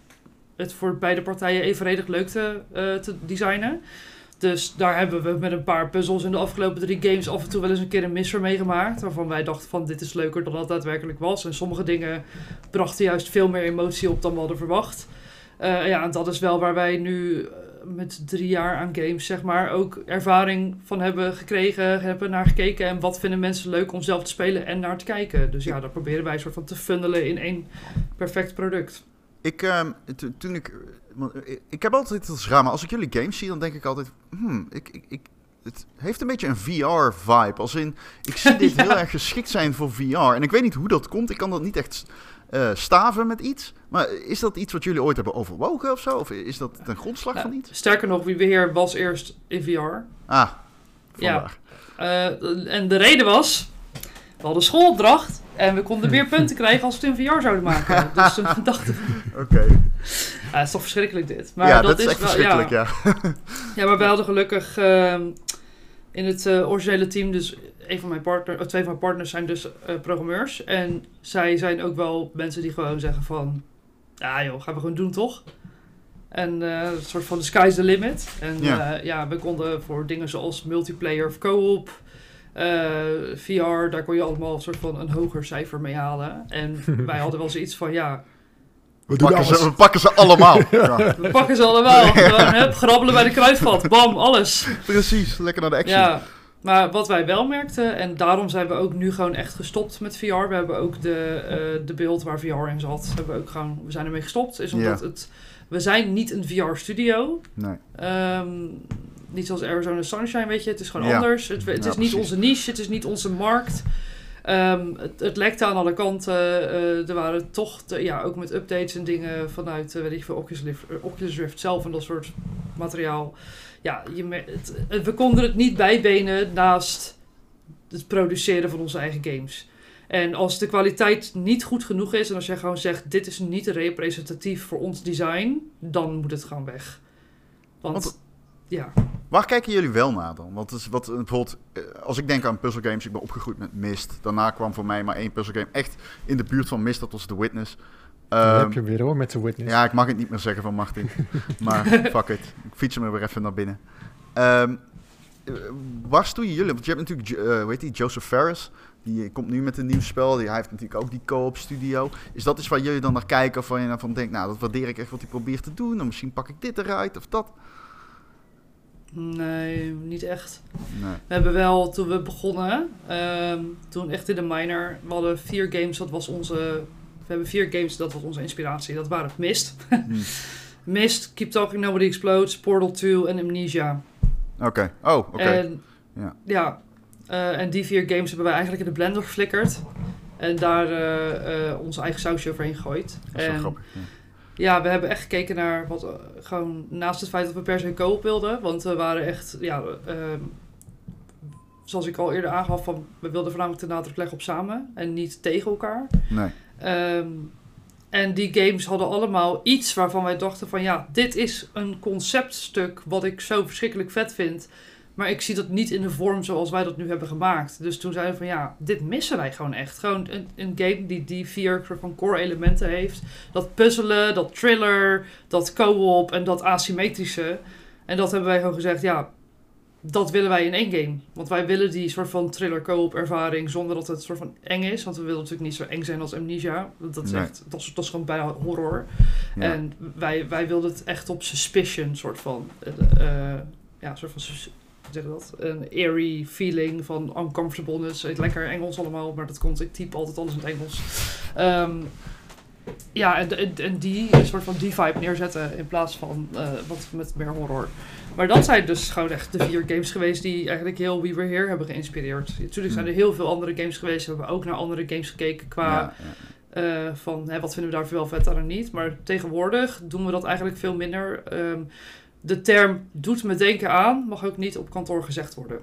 het voor beide partijen evenredig leuk te, eh, te designen. Dus daar hebben we met een paar puzzels in de afgelopen drie games af en toe wel eens een keer een misser meegemaakt. Waarvan wij dachten van dit is leuker dan dat daadwerkelijk was. En sommige dingen brachten juist veel meer emotie op dan we hadden verwacht. Eh, ja, en dat is wel waar wij nu met drie jaar aan games, zeg maar, ook ervaring van hebben gekregen, hebben naar gekeken. En wat vinden mensen leuk om zelf te spelen en naar te kijken. Dus ja, daar proberen wij een soort van te fundelen in één perfect product. Ik, ehm, to- toen ik, want, eh, ik heb altijd het raar, maar als ik jullie games zie, dan denk ik altijd, hmm, ik, ik, ik, het heeft een beetje een VR-vibe. Als in, ik zie dit Ja. heel erg geschikt zijn voor VR. En ik weet niet hoe dat komt. Ik kan dat niet echt eh, staven met iets. Maar is dat iets wat jullie ooit hebben overwogen of zo? Of is dat ten grondslag van Ja, iets? sterker nog, wie beheer was eerst in VR. Ah, Ja. vandaar. Eh, en de reden was, we hadden schoolopdracht en we konden meer punten krijgen als we het in VR zouden maken. Dus toen dachten we, Oké. ja, het is toch verschrikkelijk dit. Maar Ja, dat, dat is echt wel- verschrikkelijk, ja. ja. Ja, maar wij hadden gelukkig ehm, in het eh, originele team, dus een van mijn partner, of twee van mijn partners zijn dus eh, programmeurs. En zij zijn ook wel mensen die gewoon zeggen van, ja joh, gaan we gewoon doen toch? En eh, een soort van the sky's the limit. En Ja. ja, ja we konden voor dingen zoals multiplayer of co-op, eh, VR, daar kon je allemaal een soort van een hoger cijfer mee halen. En wij hadden wel zoiets van, ja, We doen Pakken ze, we pakken ze allemaal. ja. we pakken ze allemaal. Gewoon, hup, grabbelen bij de kruidvat, bam, alles. Precies, lekker naar de action. Ja, maar wat wij wel merkten, en daarom zijn we ook nu gewoon echt gestopt met VR. We hebben ook de, eh, de beeld waar VR in zat, hebben we ook gewoon, we zijn ermee gestopt. Is omdat Ja. het, we zijn niet een VR-studio. Nee. niet zoals Arizona Sunshine, weet je. Het is gewoon Ja. anders. Het, het Ja, is niet onze niche, het is niet onze markt. Ehm, het, het lekte aan alle kanten. Eh, er waren toch, te- ja, ook met updates en dingen vanuit, eh, weet ik veel, Oculus Rift, Oculus Rift zelf en dat soort materiaal. Ja, je, het, het- we konden het niet bijbenen naast het produceren van onze eigen games. En als de kwaliteit niet goed genoeg is en als jij gewoon zegt: dit is niet representatief voor ons design, dan moet het gewoon weg. Want, Want- ja, Waar kijken jullie wel naar dan? Want is wat, eh, bijvoorbeeld, eh, als ik denk aan puzzelgames, ik ben opgegroeid met Myst. Daarna kwam voor mij maar één puzzelgame echt in de buurt van Myst, dat was The Witness. Dan Ehm, heb je hem weer hoor, met zijn witness. ja, ik mag het niet meer zeggen van Martin. maar fuck it. Ik fiets hem er weer even naar binnen. Ehm eh, waar stoeien jullie? Want je hebt natuurlijk, eh, hoe heet die, Joseph Ferris. Die komt nu met een nieuw spel. Die, hij heeft natuurlijk ook die co-op studio. Is dat iets waar jullie dan naar kijken? Of waar je dan van denkt, nou, dat waardeer ik echt wat hij probeert te doen. En misschien pak ik dit eruit of dat. Nee, niet echt. Nee. We hebben wel, toen we begonnen, ehm, toen echt in de minor, we hadden vier games, dat was onze... We hebben vier games, dat was onze inspiratie. Dat waren Mist. Hm. Mist, Keep Talking Nobody Explodes, Portal 2 en Amnesia. Oké. Oh, oké. En Ja. ja, eh, en die vier games hebben wij eigenlijk in de blender geflikkerd. En daar eh, eh, onze eigen sausje overheen gegooid. Dat is en grappig. Ja. ja, we hebben echt gekeken naar wat gewoon naast het feit dat we per se co-op wilden. Want we waren echt, ja, zoals ik al eerder aangaf, van, we wilden voornamelijk de nadruk leggen op samen en niet tegen elkaar. Nee. Ehm, en die games hadden allemaal iets waarvan wij dachten van ja, dit is een conceptstuk wat ik zo verschrikkelijk vet vind. Maar ik zie dat niet in de vorm zoals wij dat nu hebben gemaakt. Dus toen zeiden we van ja, dit missen wij gewoon echt. Gewoon een, een game die die vier van core elementen heeft. Dat puzzelen, dat thriller, dat co-op en dat asymmetrische. En dat hebben wij gewoon gezegd, ja, dat willen wij in één game. Want wij willen die soort van thriller co-op ervaring zonder dat het soort van eng is. Want we willen natuurlijk niet zo eng zijn als Amnesia. Dat, dat is, Nee. echt, dat, is, dat is gewoon bijna horror. Ja. En wij, wij wilden het echt op suspicion soort van... eh, ja, soort van... zeg dat? Een eerie feeling van uncomfortableness. Het lekker Engels allemaal, maar dat komt... Ik type altijd alles in het Engels. Ehm, ja, en, en, en die een soort van die vibe neerzetten in plaats van eh, wat met meer horror. Maar dat zijn dus gewoon echt de vier games geweest die eigenlijk heel We Were Here hebben geïnspireerd. Natuurlijk zijn er heel veel andere games geweest. We hebben ook naar andere games gekeken qua eh, van hè, wat vinden we daar wel vet aan en niet. Maar tegenwoordig doen we dat eigenlijk veel minder. Ehm, de term doet me denken aan mag ook niet op kantoor gezegd worden.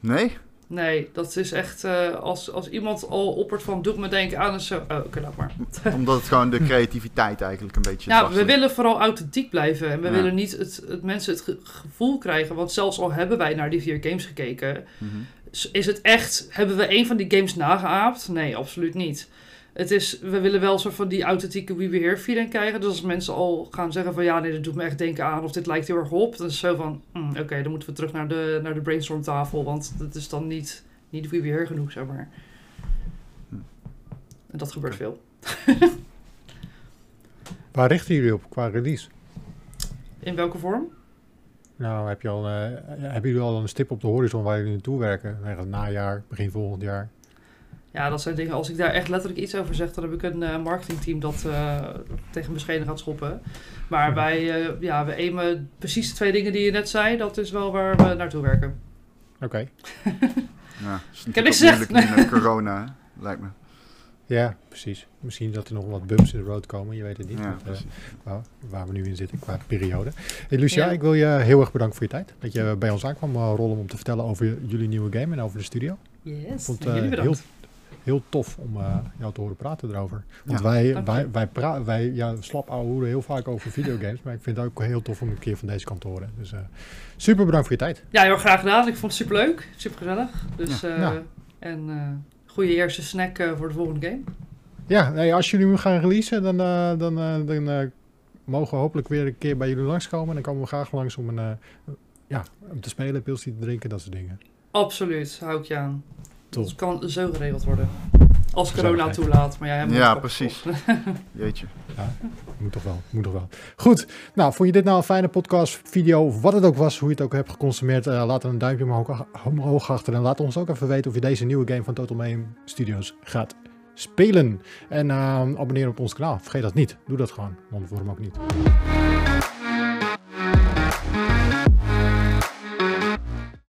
Nee? Nee, dat is echt eh, als, als iemand al oppert van doet me denken aan is zo. Oh, oké, laat maar. Omdat het gewoon de creativiteit eigenlijk een beetje Ja, we willen vooral authentiek blijven. En we Ja. willen niet het, het mensen het ge- gevoel krijgen. Want zelfs al hebben wij naar die vier games gekeken, Mhm. is het echt. Hebben we een van die games nageaapt? Nee, absoluut niet. Het is, we willen wel een soort van die authentieke We Were Here feeling krijgen. Dus als mensen al gaan zeggen van ja, nee, dat doet me echt denken aan. Of dit lijkt heel erg op. Dan is het zo van, hm, oké, dan moeten we terug naar de, naar de brainstormtafel. Want dat is dan niet, niet We genoeg, zeg maar. Hm. En dat gebeurt veel. Waar richten jullie op qua release? In welke vorm? Nou, heb je al, eh, hebben jullie al een stip op de horizon waar jullie naartoe werken? Ergens najaar, begin volgend jaar? Ja, dat zijn dingen. Als ik daar echt letterlijk iets over zeg, dan heb ik een eh, marketingteam dat eh, tegen mijn schenen gaat schoppen. Maar Ja. wij, eh, ja, we aimen precies de twee dingen die je net zei. Dat is wel waar we naartoe werken. Oké. Ja, is ik moeilijk nu met corona, lijkt me. Ja, precies. Misschien dat er nog wat bumps in de road komen, je weet het niet. Ja, waar, waar we nu in zitten qua periode. Hey Lucia, Ja. ik wil je heel erg bedanken voor je tijd. Dat je bij ons aankwam rollen om te vertellen over jullie nieuwe game en over de studio. Yes, vond, jullie eh, bedankt. Heel tof om eh, jou te horen praten erover. Want Ja, wij, wij, wij, pra- wij ja, slap ouwe heel vaak over videogames. maar ik vind het ook heel tof om een keer van deze kant te horen. Dus eh, super bedankt voor je tijd. Ja, heel graag gedaan. Ik vond het superleuk. Super gezellig. Dus, Ja. eh, Ja. En eh goede eerste snack voor de volgende game. Ja, nee, als jullie hem gaan releasen, dan, eh, dan, eh, dan eh, mogen we hopelijk weer een keer bij jullie langskomen. En dan komen we graag langs om, een, eh, ja, om te spelen, pilsje te drinken, dat soort dingen. Absoluut, hou ik je aan. Top. Dat kan zo geregeld worden. Als corona toelaat. Maar jij hebt Ja, precies. Jeetje. Moet toch wel, moet toch wel. Goed, nou, vond je dit nou een fijne podcast, video, wat het ook was, hoe je het ook hebt geconsumeerd, eh, laat er een duimpje omhoog, omhoog achter en laat ons ook even weten of je deze nieuwe game van Total Mayhem Studios gaat spelen. En eh, abonneer op ons kanaal, vergeet dat niet. Doe dat gewoon, want we hem ook niet.